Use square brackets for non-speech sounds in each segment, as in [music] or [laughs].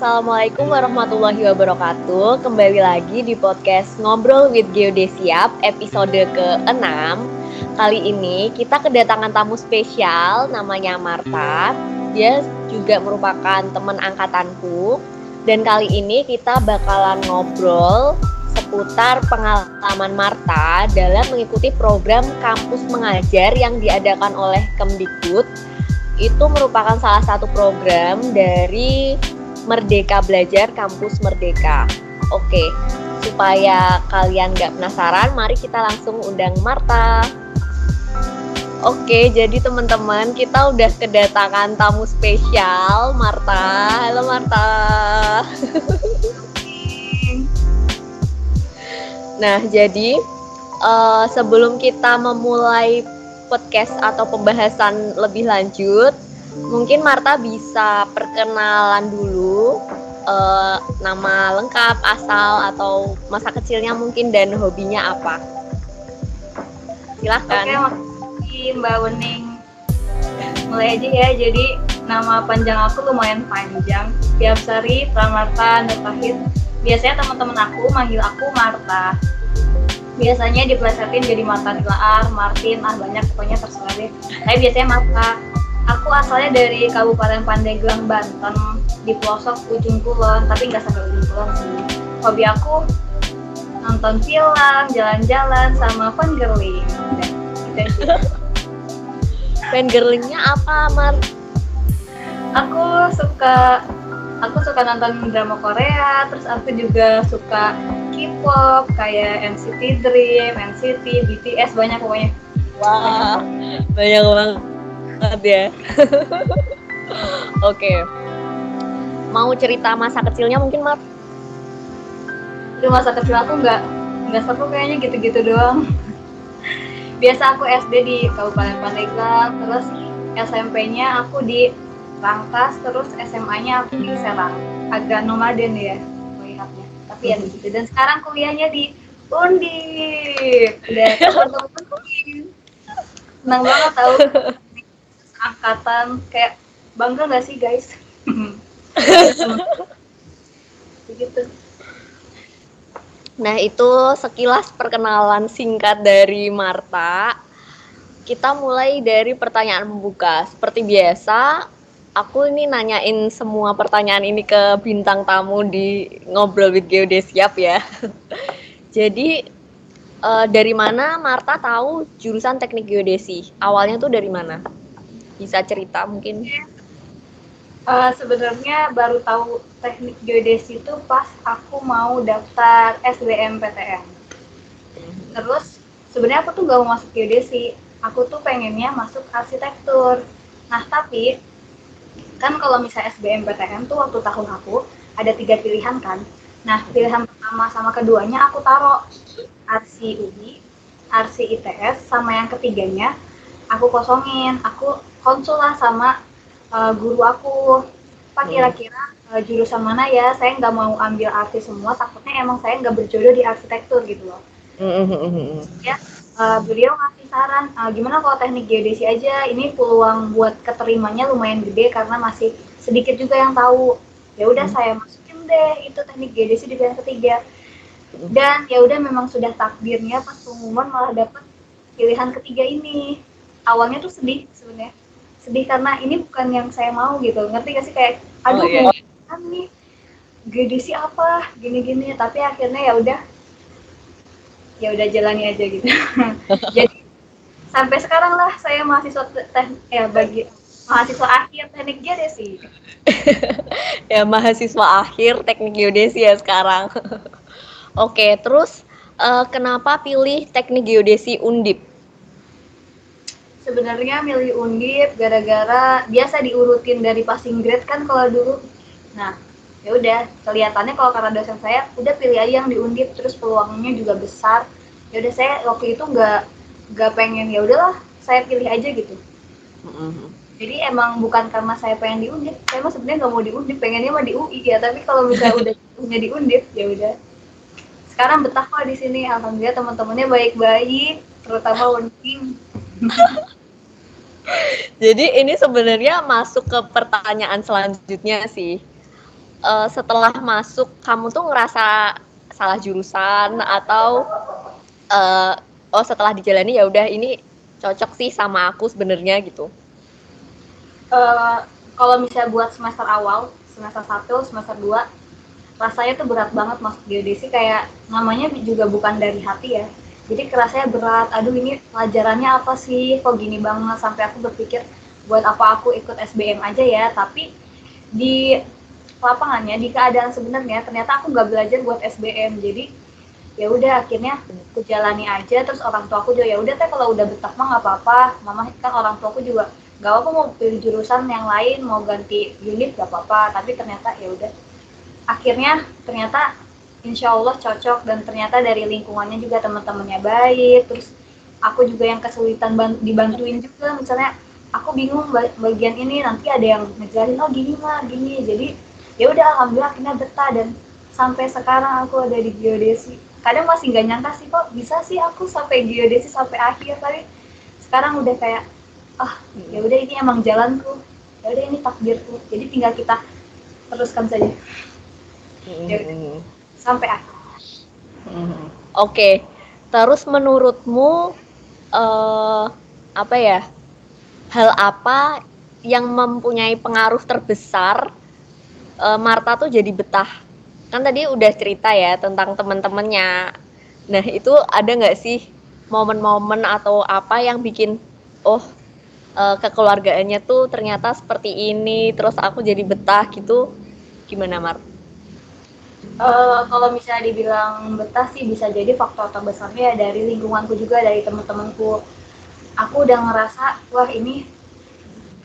Assalamualaikum warahmatullahi wabarakatuh. Kembali lagi di podcast Ngobrol with Geodesiap episode ke-6. Kali ini kita kedatangan tamu spesial namanya Marta. Dia juga merupakan teman angkatanku. Dan kali ini kita bakalan ngobrol seputar pengalaman Marta dalam mengikuti program kampus mengajar yang diadakan oleh Kemdikbud itu merupakan salah satu program dari Merdeka Belajar Kampus Merdeka. Oke, supaya kalian gak penasaran, mari kita langsung undang Marta. Oke, jadi teman-teman kita udah kedatangan tamu spesial Marta. Halo Marta. nah, jadi uh, sebelum kita memulai podcast atau pembahasan lebih lanjut, mungkin Marta bisa perkenalan dulu uh, nama lengkap, asal atau masa kecilnya mungkin dan hobinya apa. Silahkan. Oke, makasih Mbak Wening. Mulai aja ya, jadi nama panjang aku lumayan panjang. Tiap Sari Pramarta Nurtahid. Biasanya teman-teman aku manggil aku Marta. Biasanya diplesetin jadi Marta Dilaar, Martin, ah banyak pokoknya terserah deh. Tapi biasanya Marta aku asalnya dari Kabupaten Pandeglang, Banten di pelosok ujung kulon tapi nggak sampai ujung kulon sih. Hobi aku nonton film jalan-jalan sama fun girling. [laughs] Fun girlingnya apa Mar? aku suka aku suka nonton drama Korea terus aku juga suka K-pop kayak NCT Dream, NCT, BTS banyak pokoknya. Wah banyak banget banget ya. [laughs] Oke. Okay. Mau cerita masa kecilnya mungkin, Mat? Di masa kecil aku nggak nggak seru kayaknya gitu-gitu doang. Biasa aku SD di Kabupaten Pandeglang, terus SMP-nya aku di Rangkas, terus SMA-nya aku di Serang. Agak nomaden ya melihatnya. Tapi ya begitu. Dan sekarang kuliahnya di Undip. Dan teman-teman [laughs] senang banget tahu angkatan kayak bangga gak sih guys? [laughs] Begitu. Nah itu sekilas perkenalan singkat dari Marta. Kita mulai dari pertanyaan pembuka. Seperti biasa aku ini nanyain semua pertanyaan ini ke bintang tamu di ngobrol with Geodesiap ya. [laughs] Jadi uh, dari mana Marta tahu jurusan teknik geodesi? Awalnya tuh dari mana bisa cerita mungkin? Uh, sebenarnya baru tahu teknik geodesi itu pas aku mau daftar SBMPTN. Terus sebenarnya aku tuh gak mau masuk geodesi, aku tuh pengennya masuk arsitektur. Nah tapi kan kalau misalnya SBMPTN tuh waktu tahun aku ada tiga pilihan kan. Nah pilihan pertama sama keduanya aku taruh arsi UI, arsi ITS, sama yang ketiganya aku kosongin. Aku konsul lah sama uh, guru aku. Pak hmm. kira-kira uh, jurusan mana ya? Saya nggak mau ambil arti semua takutnya emang saya nggak berjodoh di arsitektur gitu loh. Ya uh, beliau ngasih saran uh, gimana kalau teknik geodesi aja? Ini peluang buat keterimanya lumayan gede karena masih sedikit juga yang tahu. Ya udah mm. saya masukin deh itu teknik geodesi di pilihan ketiga. Dan ya udah memang sudah takdirnya pas pengumuman malah dapet pilihan ketiga ini awalnya tuh sedih sebenarnya. Sedih karena ini bukan yang saya mau gitu. Ngerti gak sih? Kayak aduh oh, iya. kan nih. Sih apa? Gini-gini. Tapi akhirnya ya udah. Ya udah jalani aja gitu. [laughs] Jadi sampai sekarang lah saya mahasiswa teh ya bagi mahasiswa akhir teknik geodesi. [laughs] Ya mahasiswa akhir teknik geodesi ya sekarang. [laughs] Oke terus uh, kenapa pilih teknik geodesi undip sebenarnya milih undip gara-gara biasa diurutin dari passing grade kan kalau dulu. Nah ya udah kelihatannya kalau karena dosen saya udah pilih aja yang di undip terus peluangnya juga besar. Ya udah saya waktu itu nggak nggak pengen ya udahlah saya pilih aja gitu. Mm-hmm. jadi emang bukan karena saya pengen di undip saya mah sebenarnya nggak mau di undip pengennya mah di UI ya tapi kalau misalnya udah [laughs] punya di undip ya udah. Sekarang betah kok di sini alhamdulillah teman-temannya baik-baik terutama Unkim Jadi ini sebenarnya masuk ke pertanyaan selanjutnya sih. uh, setelah masuk kamu tuh ngerasa salah jurusan atau uh, oh setelah dijalani ya udah ini cocok sih sama aku sebenarnya gitu uh, kalau misalnya buat semester awal semester 1, semester 2 rasanya tuh berat banget masuk geodesi kayak namanya juga bukan dari hati ya jadi kerasanya berat. Aduh ini pelajarannya apa sih? Kok gini banget? Sampai aku berpikir buat apa aku ikut SBM aja ya? Tapi di lapangannya di keadaan sebenarnya ternyata aku nggak belajar buat SBM jadi ya udah akhirnya aku jalani aja. Terus orang tua aku juga ya udah teh kalau udah betah mah nggak apa-apa. Mama kan orang tua aku juga gak apa mau pilih jurusan yang lain mau ganti unit gak apa-apa. Tapi ternyata ya udah. Akhirnya ternyata insya Allah cocok dan ternyata dari lingkungannya juga teman-temannya baik. Terus aku juga yang kesulitan dibantuin juga. Misalnya aku bingung bagian ini nanti ada yang ngejarin oh gini mah gini. Jadi ya udah alhamdulillah akhirnya betah dan sampai sekarang aku ada di geodesi. Kadang masih nggak nyangka sih kok bisa sih aku sampai geodesi sampai akhir? Tapi sekarang udah kayak ah ya udah ini emang jalanku. Ya udah ini takdirku. Jadi tinggal kita teruskan saja. Ya sampai akhir. Oke. Okay. terus menurutmu uh, apa ya hal apa yang mempunyai pengaruh terbesar uh, Marta tuh jadi betah? Kan tadi udah cerita ya tentang teman-temannya. Nah itu ada nggak sih momen-momen atau apa yang bikin oh uh, kekeluargaannya tuh ternyata seperti ini terus aku jadi betah gitu? Gimana Mar? Uh, kalau misalnya dibilang betah sih bisa jadi faktor terbesarnya ya dari lingkunganku juga dari teman-temanku. Aku udah ngerasa wah ini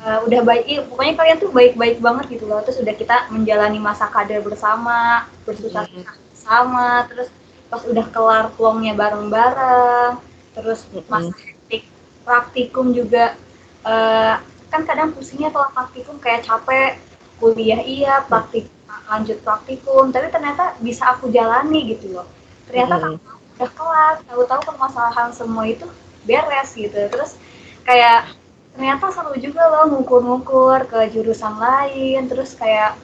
uh, udah baik pokoknya kalian tuh baik-baik banget gitu loh. Terus udah kita menjalani masa kader bersama bersusah susah mm bersama terus pas udah kelar plongnya bareng-bareng terus masa hektik praktikum juga uh, kan kadang pusingnya kalau praktikum kayak capek kuliah iya praktik lanjut praktikum tapi ternyata bisa aku jalani gitu loh ternyata mm -hmm. udah kelar tahu-tahu permasalahan semua itu beres gitu terus kayak ternyata seru juga loh ngukur-ngukur ke jurusan lain terus kayak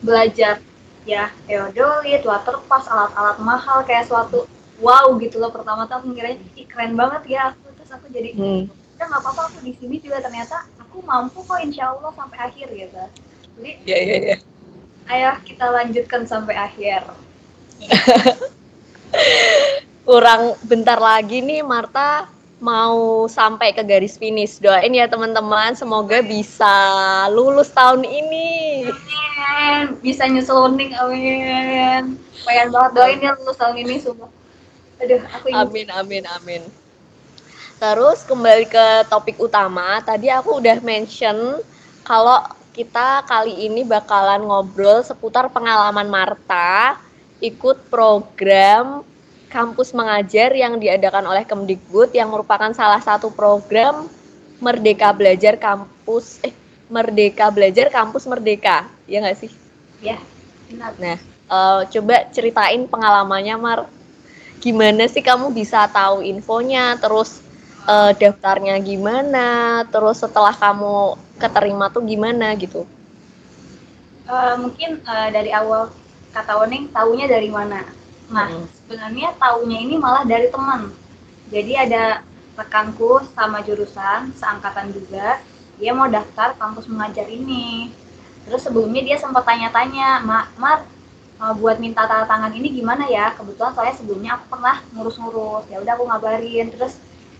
belajar ya teodolit, waterpass, alat-alat mahal kayak suatu wow gitu loh pertama tuh aku ngiranya Ih, keren banget ya aku terus aku jadi hmm. ya nggak apa-apa aku di sini juga ternyata aku mampu kok insya Allah sampai akhir gitu jadi yeah, yeah, yeah. Ayo kita lanjutkan sampai akhir [laughs] kurang bentar lagi nih Marta mau sampai ke garis finish. Doain ya teman-teman, semoga bisa lulus tahun ini. Amin. Bisa nyusul uning, amin. Pengen banget doain ya lulus tahun ini semua. Aduh, aku ingin. Amin, amin, amin. Terus kembali ke topik utama, tadi aku udah mention kalau kita kali ini bakalan ngobrol seputar pengalaman Marta ikut program kampus mengajar yang diadakan oleh Kemdikbud yang merupakan salah satu program Merdeka Belajar Kampus eh Merdeka Belajar Kampus Merdeka, ya nggak sih? Ya, benar. Nah, uh, coba ceritain pengalamannya Mar. Gimana sih kamu bisa tahu infonya, terus uh, daftarnya gimana, terus setelah kamu keterima tuh gimana gitu? Uh, mungkin uh, dari awal kata Oneng tahunya dari mana? Nah, hmm. sebenarnya taunya ini malah dari teman. Jadi ada rekanku sama jurusan, seangkatan juga, dia mau daftar kampus mengajar ini. Terus sebelumnya dia sempat tanya-tanya, Mak, Mar, buat minta tanda tangan ini gimana ya? Kebetulan soalnya sebelumnya aku pernah ngurus-ngurus. Ya udah aku ngabarin. Terus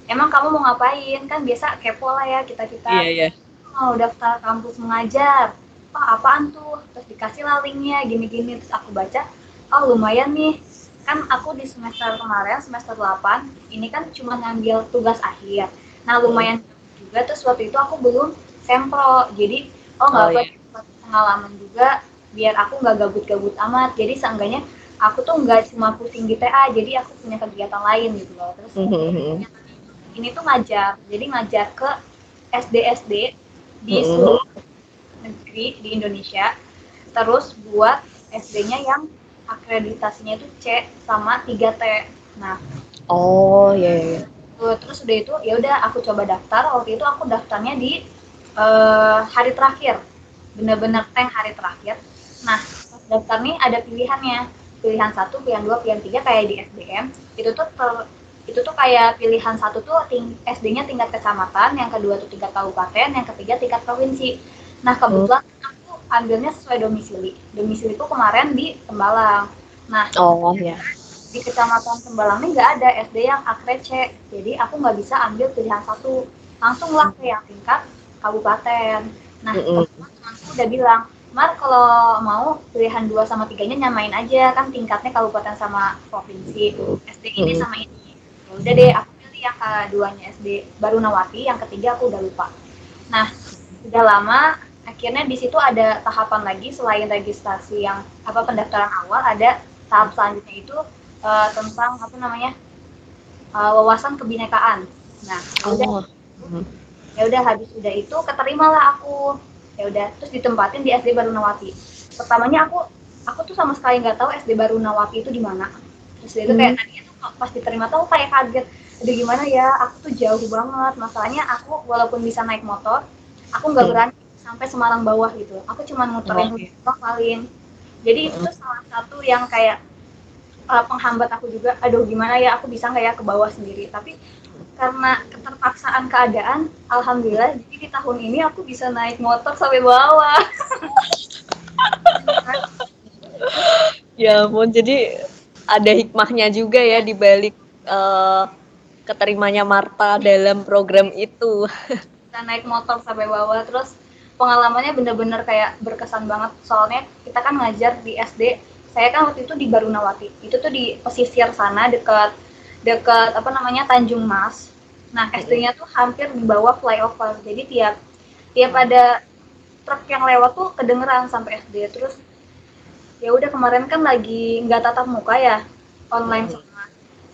emang kamu mau ngapain? Kan biasa kepo lah ya kita-kita. Iya, iya. Mau daftar kampus mengajar. Pak, apaan tuh? Terus dikasih lah linknya, gini-gini. Terus aku baca, oh lumayan nih kan aku di semester kemarin semester 8 ini kan cuma ngambil tugas akhir nah lumayan juga terus waktu itu aku belum sempro jadi oh nggak oh, apa iya. pengalaman juga biar aku nggak gabut-gabut amat jadi seenggaknya aku tuh nggak cuma pusing di TA jadi aku punya kegiatan lain gitu loh terus mm -hmm. Ini tuh ngajar jadi ngajar ke SD SD di mm -hmm. seluruh negeri di Indonesia terus buat SD-nya yang akreditasinya itu C sama 3T. Nah, oh iya iya. iya. Terus udah itu ya udah aku coba daftar. Waktu itu aku daftarnya di uh, hari terakhir. Bener-bener tank hari terakhir. Nah, daftar nih ada pilihannya pilihan satu pilihan dua pilihan tiga kayak di SBM itu tuh ter, itu tuh kayak pilihan satu tuh ting, SD-nya tingkat kecamatan yang kedua tuh tingkat kabupaten yang ketiga tingkat provinsi. Nah kebetulan aku ambilnya sesuai domisili. Domisili itu kemarin di Tembalang. Nah oh ya di kecamatan Tembalang ini nggak ada SD yang akre C jadi aku nggak bisa ambil pilihan satu. Langsung lah ke yang tingkat kabupaten. Nah mm -hmm. temanku udah bilang Mar kalau mau pilihan dua sama tiganya nyamain aja. Kan tingkatnya kabupaten sama provinsi. SD ini sama ini udah deh aku pilih yang keduanya SD baru Nawati yang ketiga aku udah lupa. Nah udah lama akhirnya di situ ada tahapan lagi selain registrasi yang apa pendaftaran awal ada tahap selanjutnya itu uh, tentang apa namanya uh, wawasan kebinekaan. Nah ya udah. Oh. ya udah habis udah itu keterimalah aku. Ya udah terus ditempatin di SD Baru Nawati. Pertamanya aku aku tuh sama sekali nggak tahu SD Baru Nawati itu di mana. Terus itu kayak hmm. tadinya pas diterima tuh kayak kaget. Aduh gimana ya? Aku tuh jauh banget. Masalahnya aku walaupun bisa naik motor aku nggak hmm. berani sampai Semarang bawah gitu. Aku cuma muterin oh, paling jadi itu tuh salah satu yang kayak uh, penghambat aku juga. Aduh gimana ya? Aku bisa nggak ya ke bawah sendiri? Tapi karena keterpaksaan keadaan alhamdulillah jadi di tahun ini aku bisa naik motor sampai bawah. [laughs] Ya ampun jadi ada hikmahnya juga ya di balik uh, keterimanya Marta dalam program itu [laughs] kita naik motor sampai bawah terus pengalamannya bener-bener kayak berkesan banget soalnya kita kan ngajar di SD saya kan waktu itu di Barunawati itu tuh di pesisir sana dekat dekat apa namanya Tanjung Mas. Nah, SD-nya tuh hampir di bawah flyover. Jadi tiap tiap ada truk yang lewat tuh kedengeran sampai SD. Terus ya udah kemarin kan lagi nggak tatap muka ya online semua.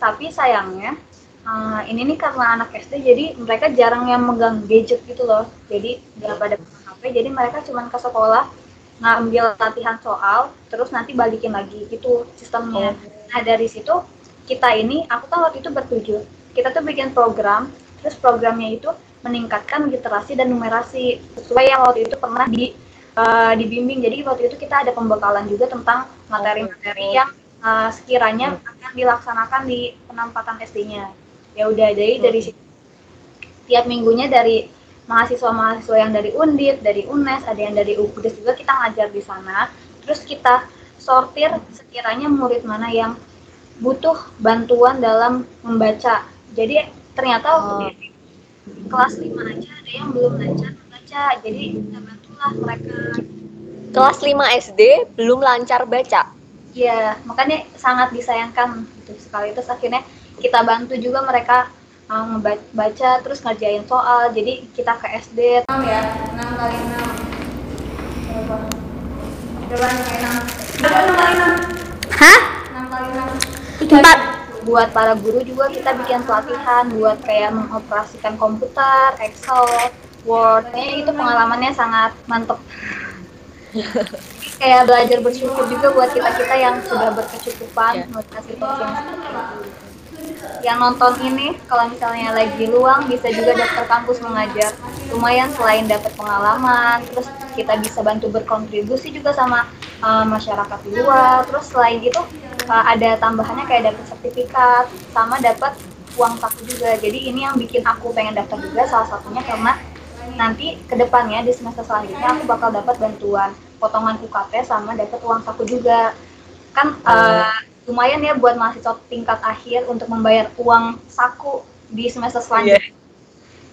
Tapi sayangnya uh, ini nih karena anak SD jadi mereka jarang yang megang gadget gitu loh. Jadi nggak pada HP. Jadi mereka cuma ke sekolah ngambil latihan soal terus nanti balikin lagi gitu sistemnya. Nah dari situ kita ini aku kan waktu itu bertujuh kita tuh bikin program terus programnya itu meningkatkan literasi dan numerasi sesuai yang waktu itu pernah di uh, dibimbing jadi waktu itu kita ada pembekalan juga tentang materi-materi yang uh, sekiranya akan dilaksanakan di penempatan SD-nya ya udah jadi dari situ tiap minggunya dari mahasiswa-mahasiswa yang dari Undip, dari UNES, ada yang dari UPUDES juga kita ngajar di sana. Terus kita sortir sekiranya murid mana yang butuh bantuan dalam membaca. Jadi ternyata oh. di kelas 5 aja ada yang belum lancar membaca. Jadi kita bantulah mereka. Kelas 5 SD belum lancar baca. Iya, makanya sangat disayangkan gitu sekali. Terus akhirnya kita bantu juga mereka um, baca terus ngerjain soal. Jadi kita ke SD 6 ya, 6 kali 6. Berapa? Berapa kali 6? Berapa 6 kali 6? Hah? 6 kali 6 empat buat para guru juga kita bikin pelatihan buat kayak mengoperasikan komputer, Excel, Word. Kayaknya itu pengalamannya sangat mantep. kayak belajar bersyukur juga buat kita kita yang sudah berkecukupan yeah. Yang nonton ini kalau misalnya lagi luang bisa juga daftar kampus mengajar. Lumayan selain dapat pengalaman, terus kita bisa bantu berkontribusi juga sama uh, masyarakat di luar. Terus selain itu uh, ada tambahannya kayak dapat sertifikat sama dapat uang saku juga jadi ini yang bikin aku pengen daftar juga salah satunya karena nanti ke depannya di semester selanjutnya aku bakal dapat bantuan potongan UKT sama dapat uang saku juga. Kan uh, lumayan ya buat mahasiswa tingkat akhir untuk membayar uang saku di semester selanjutnya. Yeah.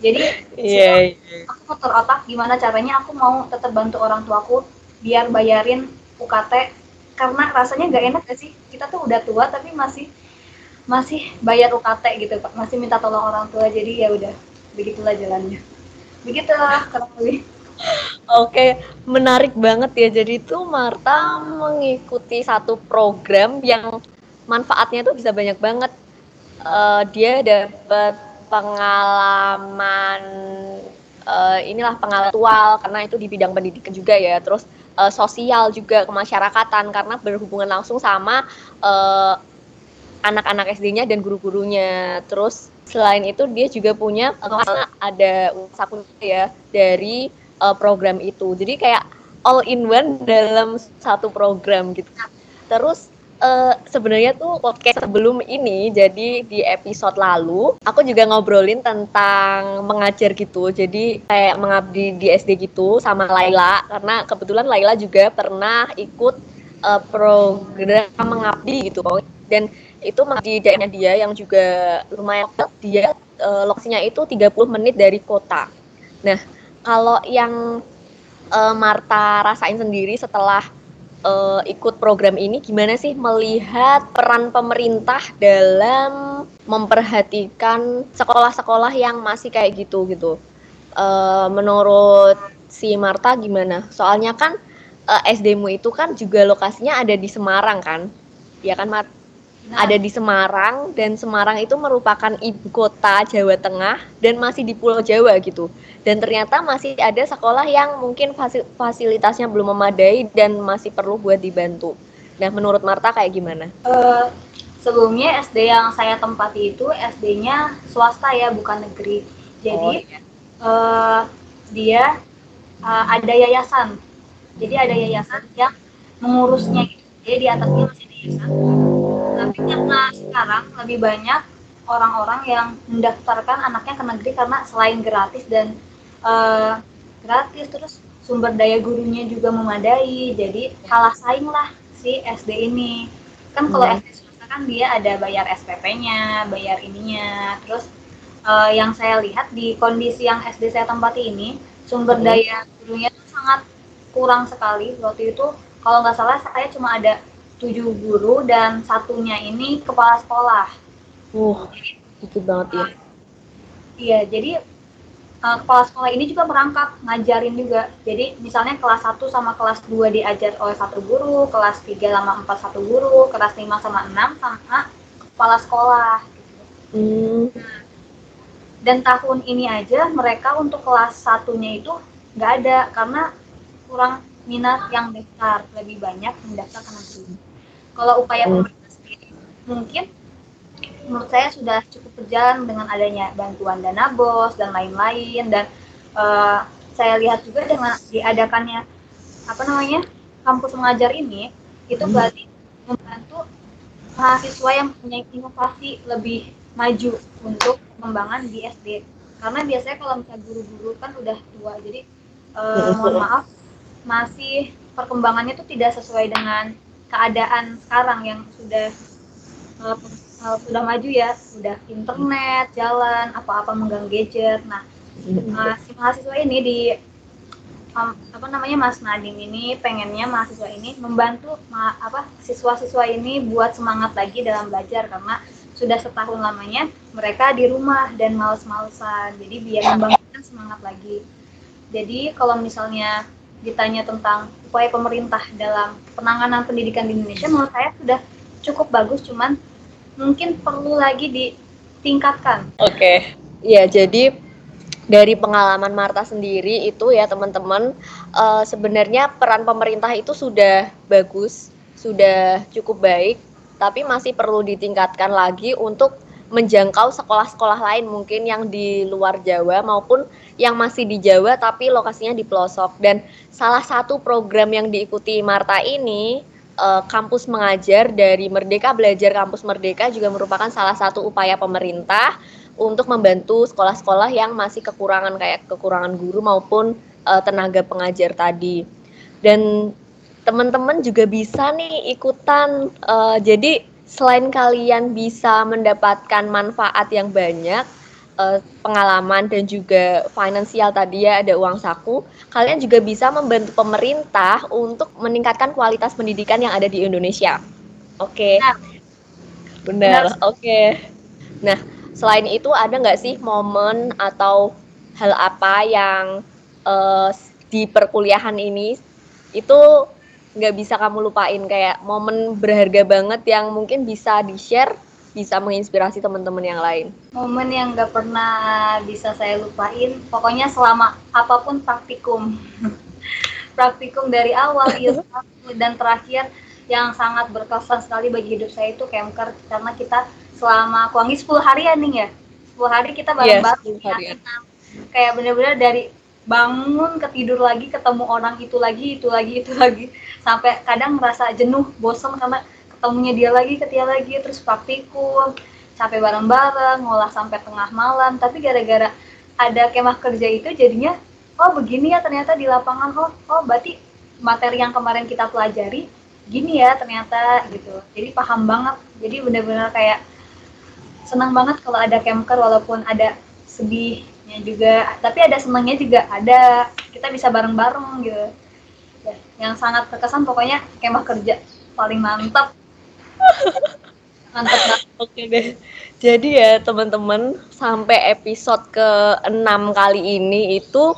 jadi yeah, yeah. aku muter otak gimana caranya aku mau tetap bantu orang tuaku biar bayarin UKT karena rasanya nggak enak gak sih? Kita tuh udah tua tapi masih masih bayar UKT gitu pak. Masih minta tolong orang tua jadi ya udah begitulah jalannya begitulah kurang Oke, menarik banget ya. Jadi itu Marta mengikuti satu program yang manfaatnya tuh bisa banyak banget. Uh, dia dapat pengalaman uh, inilah pengalaman karena itu di bidang pendidikan juga ya. Terus uh, sosial juga kemasyarakatan karena berhubungan langsung sama uh, anak-anak SD-nya dan guru-gurunya. Terus selain itu dia juga punya karena ada saku ya dari uh, program itu. Jadi kayak all in one dalam satu program gitu. Terus uh, sebenarnya tuh podcast sebelum ini jadi di episode lalu aku juga ngobrolin tentang mengajar gitu jadi kayak mengabdi di SD gitu sama Laila karena kebetulan Laila juga pernah ikut uh, program mengabdi gitu dan itu di daerahnya dia yang juga lumayan dia uh, lokasinya itu 30 menit dari kota. Nah, kalau yang uh, Marta rasain sendiri setelah uh, ikut program ini gimana sih melihat peran pemerintah dalam memperhatikan sekolah-sekolah yang masih kayak gitu gitu. Uh, menurut si Marta gimana? Soalnya kan uh, SD-mu itu kan juga lokasinya ada di Semarang kan? Ya kan Marta? Nah. ada di Semarang dan Semarang itu merupakan ibu kota Jawa Tengah dan masih di Pulau Jawa gitu. Dan ternyata masih ada sekolah yang mungkin fasilitasnya belum memadai dan masih perlu buat dibantu. Nah, menurut Marta kayak gimana? Uh, sebelumnya SD yang saya tempati itu SD-nya swasta ya, bukan negeri. Jadi oh, iya. uh, dia uh, ada yayasan. Jadi ada yayasan yang mengurusnya gitu. Jadi di atasnya masih ada yayasan tapi karena sekarang lebih banyak orang-orang yang mendaftarkan anaknya ke negeri karena selain gratis dan uh, gratis terus sumber daya gurunya juga memadai jadi kalah saing lah si SD ini kan kalau hmm. SD swasta kan dia ada bayar SPP-nya bayar ininya terus uh, yang saya lihat di kondisi yang SD saya tempati ini sumber hmm. daya gurunya tuh sangat kurang sekali waktu itu kalau nggak salah saya cuma ada tujuh guru dan satunya ini kepala sekolah. Uh, itu banget ya. Iya, jadi uh, kepala sekolah ini juga merangkap ngajarin juga. Jadi misalnya kelas 1 sama kelas 2 diajar oleh satu guru, kelas 3 sama 4 satu guru, kelas 5 sama 6 sama kepala sekolah. Hmm. Dan tahun ini aja mereka untuk kelas satunya itu nggak ada karena kurang minat yang daftar lebih banyak mendaftar ke negeri kalau upaya hmm. pemerintah sendiri mungkin menurut saya sudah cukup berjalan dengan adanya bantuan dana bos dan lain-lain dan uh, saya lihat juga dengan diadakannya apa namanya kampus mengajar ini itu hmm. berarti membantu mahasiswa yang punya inovasi lebih maju untuk pengembangan di SD karena biasanya kalau misalnya guru-guru kan udah tua jadi uh, mohon [laughs] maaf masih perkembangannya itu tidak sesuai dengan keadaan sekarang yang sudah uh, uh, sudah maju ya, sudah internet, jalan, apa-apa menggang gadget. Nah, uh, si mahasiswa ini di um, apa namanya Mas Nading ini pengennya mahasiswa ini membantu ma apa siswa-siswa ini buat semangat lagi dalam belajar karena sudah setahun lamanya mereka di rumah dan males-malesan. Jadi biar membangkitkan semangat lagi. Jadi kalau misalnya ditanya tentang upaya pemerintah dalam penanganan pendidikan di Indonesia menurut saya sudah cukup bagus cuman mungkin perlu lagi ditingkatkan. Oke. Okay. Ya, jadi dari pengalaman Marta sendiri itu ya teman-teman uh, sebenarnya peran pemerintah itu sudah bagus, sudah cukup baik, tapi masih perlu ditingkatkan lagi untuk menjangkau sekolah-sekolah lain mungkin yang di luar Jawa maupun yang masih di Jawa tapi lokasinya di pelosok. Dan salah satu program yang diikuti Marta ini eh, kampus mengajar dari Merdeka Belajar Kampus Merdeka juga merupakan salah satu upaya pemerintah untuk membantu sekolah-sekolah yang masih kekurangan kayak kekurangan guru maupun eh, tenaga pengajar tadi. Dan teman-teman juga bisa nih ikutan uh, jadi selain kalian bisa mendapatkan manfaat yang banyak, uh, pengalaman dan juga finansial tadi ya ada uang saku, kalian juga bisa membantu pemerintah untuk meningkatkan kualitas pendidikan yang ada di Indonesia. Oke. Okay. Nah. Benar. Oke. Okay. Nah, selain itu ada nggak sih momen atau hal apa yang uh, di perkuliahan ini itu nggak bisa kamu lupain kayak momen berharga banget yang mungkin bisa di share bisa menginspirasi teman-teman yang lain. Momen yang nggak pernah bisa saya lupain pokoknya selama apa pun praktikum. [laughs] Praktikum dari awal [laughs] dan terakhir yang sangat berkesan sekali bagi hidup saya itu kemker karena kita selama kurang 10 harian nih ya. 10 hari kita bareng-bareng yes, kayak bener-bener dari bangun ketidur lagi ketemu orang itu lagi itu lagi itu lagi. Sampai kadang merasa jenuh bosan karena ketemunya dia lagi ketia lagi terus praktikum capek bareng-bareng ngolah sampai tengah malam. Tapi gara-gara ada kemah kerja itu jadinya oh begini ya ternyata di lapangan. Oh oh berarti materi yang kemarin kita pelajari gini ya ternyata gitu. Jadi paham banget. Jadi benar-benar kayak senang banget kalau ada kemker walaupun ada sedihnya juga tapi ada senangnya juga ada kita bisa bareng-bareng gitu ya, yang sangat terkesan pokoknya kemah kerja paling mantap [laughs] Mantap banget. Oke deh. Jadi ya teman-teman sampai episode ke-6 kali ini itu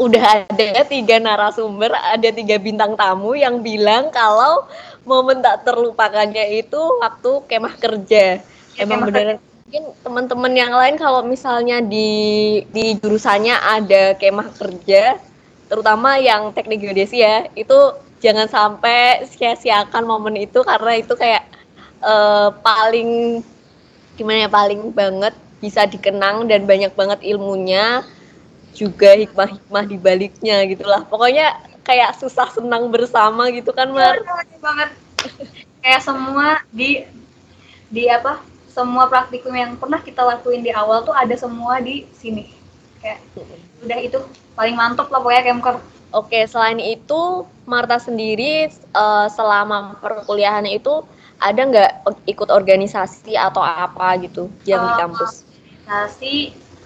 udah ada tiga narasumber, ada tiga bintang tamu yang bilang kalau momen tak terlupakannya itu waktu kemah kerja. Ya, Emang bener mungkin teman-teman yang lain kalau misalnya di di jurusannya ada kemah kerja, terutama yang teknik geodesi ya, itu jangan sampai sia-siakan momen itu karena itu kayak uh, paling gimana ya paling banget bisa dikenang dan banyak banget ilmunya juga hikmah-hikmah di baliknya gitulah. Pokoknya kayak susah senang bersama gitu kan Mar? Ya, banget. Kayak semua di di apa semua praktikum yang pernah kita lakuin di awal tuh ada semua di sini. Kayak udah itu paling mantap lah pokoknya Kemker. Oke, selain itu Marta sendiri uh, selama perkuliahannya itu ada nggak ikut organisasi atau apa gitu yang di kampus? Organisasi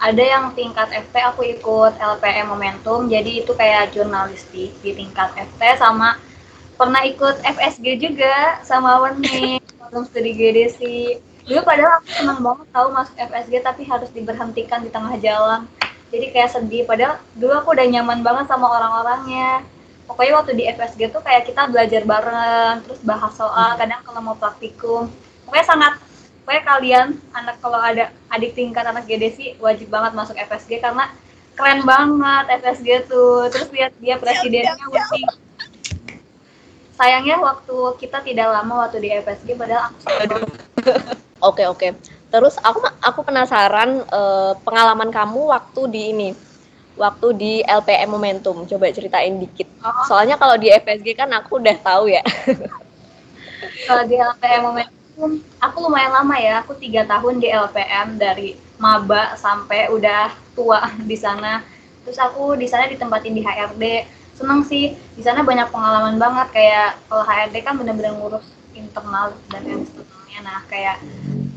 ada yang tingkat FT aku ikut LPM Momentum. Jadi itu kayak jurnalistik di tingkat FT sama pernah ikut FSG juga sama Warni [laughs] Forum Studi Geodesi dulu padahal aku senang banget tahu masuk FSG tapi harus diberhentikan di tengah jalan. Jadi kayak sedih padahal dulu aku udah nyaman banget sama orang-orangnya. Pokoknya waktu di FSG tuh kayak kita belajar bareng terus bahas soal hmm. kadang kalau mau praktikum. Pokoknya sangat pokoknya kalian anak kalau ada adik tingkat anak GDC wajib banget masuk FSG karena keren banget FSG tuh. Terus lihat dia presidennya Uti sayangnya waktu kita tidak lama waktu di FSG padahal aku Oke oke. Terus aku aku penasaran uh, pengalaman kamu waktu di ini waktu di LPM Momentum. Coba ceritain dikit. Oh. Soalnya kalau di FSG kan aku udah tahu ya. [laughs] kalau di LPM Momentum, aku lumayan lama ya. Aku tiga tahun di LPM dari maba sampai udah tua [laughs] di sana. Terus aku di sana ditempatin di HRD. Seneng sih, di sana banyak pengalaman banget. Kayak kalau HRD kan bener-bener ngurus internal dan eksternalnya. Nah, kayak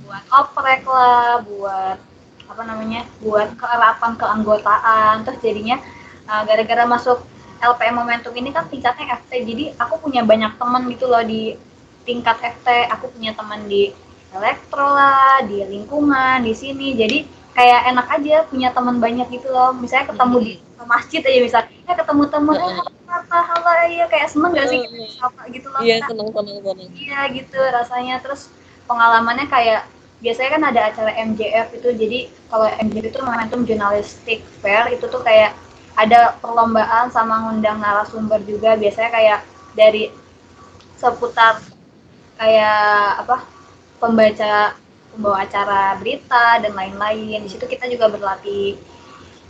buat oprek lah, buat apa namanya buat keeratan keanggotaan. Terus jadinya uh, gara-gara masuk LPM Momentum ini kan tingkatnya FT jadi aku punya banyak teman gitu loh di tingkat FT aku punya teman di elektro lah di lingkungan di sini. Jadi kayak enak aja punya teman banyak gitu loh. Misalnya ketemu di hmm. masjid aja bisa ya ketemu teman eh apa halo ya kayak seneng gak sih? Apa gitu loh. Iya seneng seneng seneng. iya gitu rasanya. Terus pengalamannya kayak biasanya kan ada acara MJF itu jadi kalau MJF itu momentum jurnalistik fair itu tuh kayak ada perlombaan sama ngundang narasumber juga. Biasanya kayak dari seputar kayak apa pembaca pembawa acara berita dan lain-lain. Di situ kita juga berlatih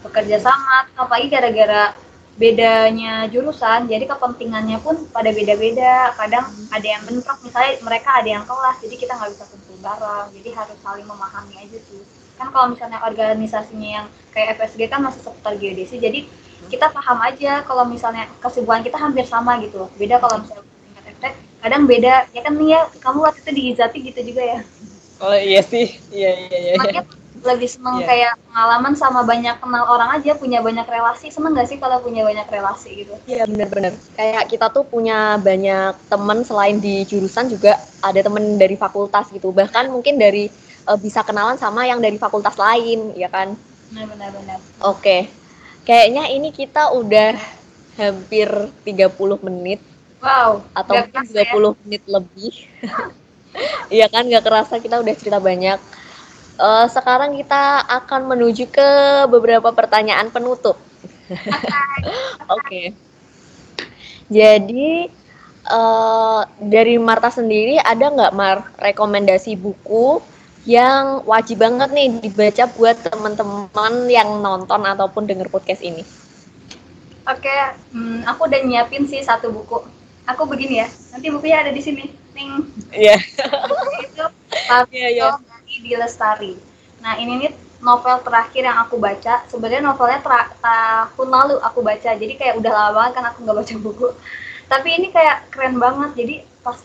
bekerja sama apalagi gara-gara bedanya jurusan jadi kepentingannya pun pada beda-beda. Kadang ada yang bentrok misalnya mereka ada yang kelas jadi kita nggak bisa bareng jadi harus saling memahami aja sih. Kan kalau misalnya organisasinya yang kayak FSG kan masih seputar geodesi jadi kita paham aja kalau misalnya kesibukan kita hampir sama gitu beda kalau misalnya tingkat FT kadang beda. Ya kan nih ya kamu waktu itu di Izati gitu juga ya? Oh iya sih. Iya iya iya. Makanya lebih seneng yeah. kayak pengalaman sama banyak kenal orang aja punya banyak relasi. Seneng gak sih kalau punya banyak relasi gitu? Iya yeah, bener-bener. Kayak kita tuh punya banyak temen selain di jurusan juga ada temen dari fakultas gitu. Bahkan mungkin dari uh, bisa kenalan sama yang dari fakultas lain ya kan? Benar oke. Okay. kayaknya ini kita udah hampir 30 menit. Wow atau mungkin 30 ya? menit lebih. [laughs] Iya kan gak kerasa kita udah cerita banyak Uh, sekarang kita akan menuju ke beberapa pertanyaan penutup. [laughs] Oke. okay. Jadi uh, dari Marta sendiri ada nggak Mar rekomendasi buku yang wajib banget nih dibaca buat teman-teman yang nonton ataupun denger podcast ini? Oke, hmm, aku udah nyiapin sih satu buku. Aku begini ya, nanti bukunya ada di sini. Ning. Iya. itu [laughs] Iya, iya. Di Lestari. Nah, ini nih novel terakhir yang aku baca. Sebenarnya novelnya tahun lalu aku baca, jadi kayak udah lama banget kan aku nggak baca buku. Tapi ini kayak keren banget. Jadi pas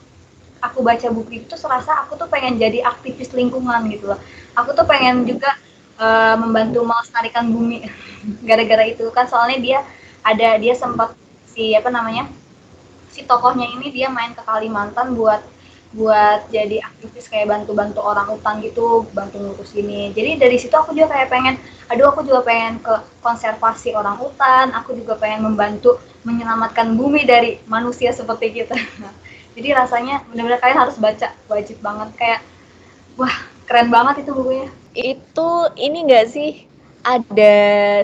aku baca buku itu serasa aku tuh pengen jadi aktivis lingkungan gitu loh. Aku tuh pengen juga uh, membantu melestarikan bumi [laughs] gara-gara itu kan soalnya dia ada dia sempat si apa namanya si tokohnya ini dia main ke Kalimantan buat buat jadi aktivis kayak bantu-bantu orang hutan gitu, bantu ngurus ini. Jadi dari situ aku juga kayak pengen, aduh aku juga pengen ke konservasi orang hutan, aku juga pengen membantu menyelamatkan bumi dari manusia seperti kita. [laughs] jadi rasanya benar-benar kalian harus baca, wajib banget kayak wah keren banget itu bukunya. Itu ini enggak sih ada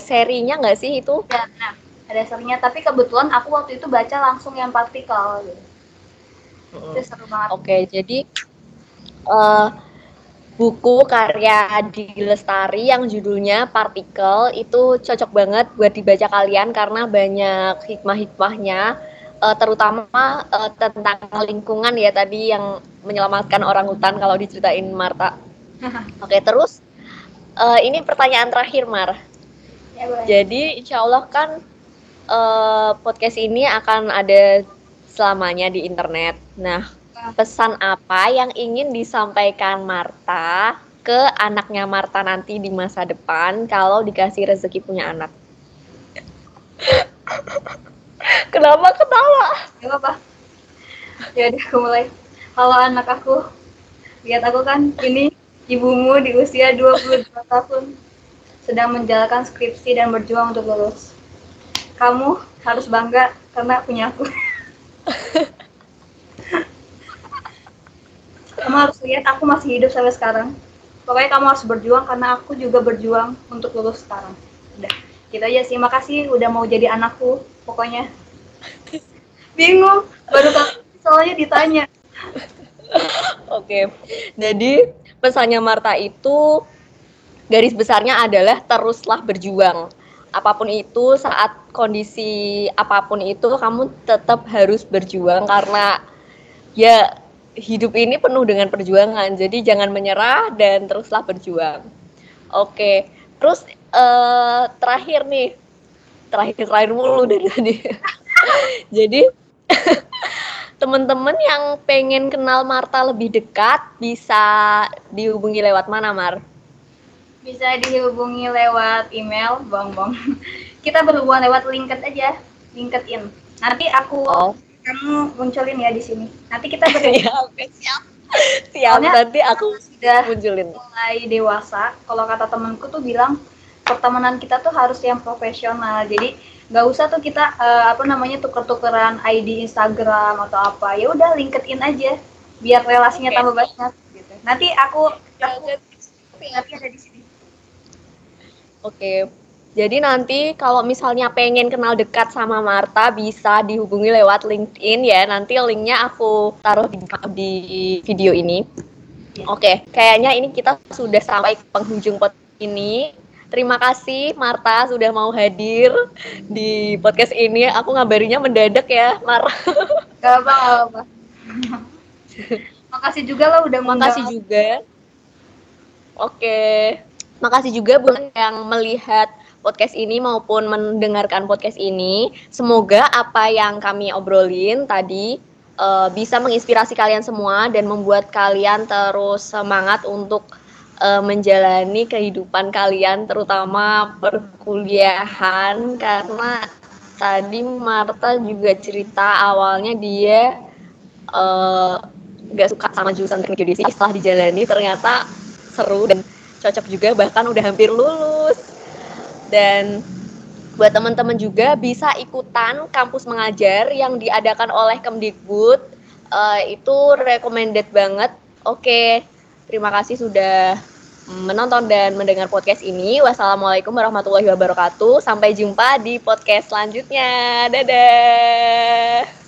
serinya nggak sih itu? Ya, nah ada serinya tapi kebetulan aku waktu itu baca langsung yang partikel gitu. Itu seru banget. Oke, okay, jadi uh, buku karya di Lestari yang judulnya Partikel itu cocok banget buat dibaca kalian karena banyak hikmah-hikmahnya uh, terutama uh, tentang lingkungan ya tadi yang menyelamatkan orang hutan kalau diceritain Marta. [laughs] Oke, okay, terus uh, ini pertanyaan terakhir Mar. Ya, Jadi insya Allah kan uh, podcast ini akan ada selamanya di internet. Nah, pesan apa yang ingin disampaikan Marta ke anaknya Marta nanti di masa depan kalau dikasih rezeki punya anak? [laughs] Kenapa ketawa? Gak. Ya aku mulai. Kalau anak aku, lihat aku kan ini ibumu di usia 22 tahun sedang menjalankan skripsi dan berjuang untuk lulus kamu harus bangga karena punya aku [laughs] kamu harus lihat aku masih hidup sampai sekarang. Pokoknya kamu harus berjuang karena aku juga berjuang untuk lulus sekarang. Udah gitu aja sih. Makasih udah mau jadi anakku pokoknya. Bingung baru soalnya ditanya. Oke jadi pesannya Marta itu garis besarnya adalah teruslah berjuang apa pun itu saat kondisi apa pun itu kamu tetap harus berjuang karena ya hidup ini penuh dengan perjuangan. Jadi jangan menyerah dan teruslah berjuang. Oke terus uh, terakhir nih. Terakhir terakhir mulu dari tadi. [laughs] Jadi [laughs] teman-teman yang pengen kenal Marta lebih dekat bisa dihubungi lewat mana Mar? Bisa dihubungi lewat email bong bong kita berhubungan lewat LinkedIn aja LinkedIn. Nanti aku oh. kamu munculin ya di sini. Nanti kita [laughs] berhubungan ya, siap. Siap Soalnya nanti aku sudah munculin. mulai dewasa. Kalau kata temanku tuh bilang pertemanan kita tuh harus yang profesional. Jadi nggak usah tuh kita uh, apa namanya tuker-tukeran ID Instagram atau apa. Ya udah LinkedIn aja. Biar relasinya okay. tambah banyak gitu. Nanti aku aku nanti ada di sini Oke. Jadi nanti kalau misalnya pengen kenal dekat sama Marta bisa dihubungi lewat LinkedIn ya. Nanti linknya aku taruh di, di video ini. Oke, kayaknya ini kita sudah sampai penghujung pot ini. Terima kasih Marta sudah mau hadir di podcast ini. Aku ngabarinya mendadak ya, Mar. [laughs] Gak apa, gak apa. Makasih juga lo udah Makasih juga. Oke. Makasih juga buat yang melihat podcast ini maupun mendengarkan podcast ini. Semoga apa yang kami obrolin tadi uh, bisa menginspirasi kalian semua dan membuat kalian terus semangat untuk uh, menjalani kehidupan kalian terutama perkuliahan karena tadi Marta juga cerita awalnya dia uh, gak suka sama jurusan teknik geodesi setelah dijalani ternyata seru dan cocok juga bahkan udah hampir lulus. Dan buat teman-teman juga bisa ikutan kampus mengajar yang diadakan oleh Kemdikbud. Uh, itu recommended banget. Oke terima kasih sudah menonton dan mendengar podcast ini. Wassalamualaikum warahmatullahi wabarakatuh. Sampai jumpa di podcast selanjutnya. Dadah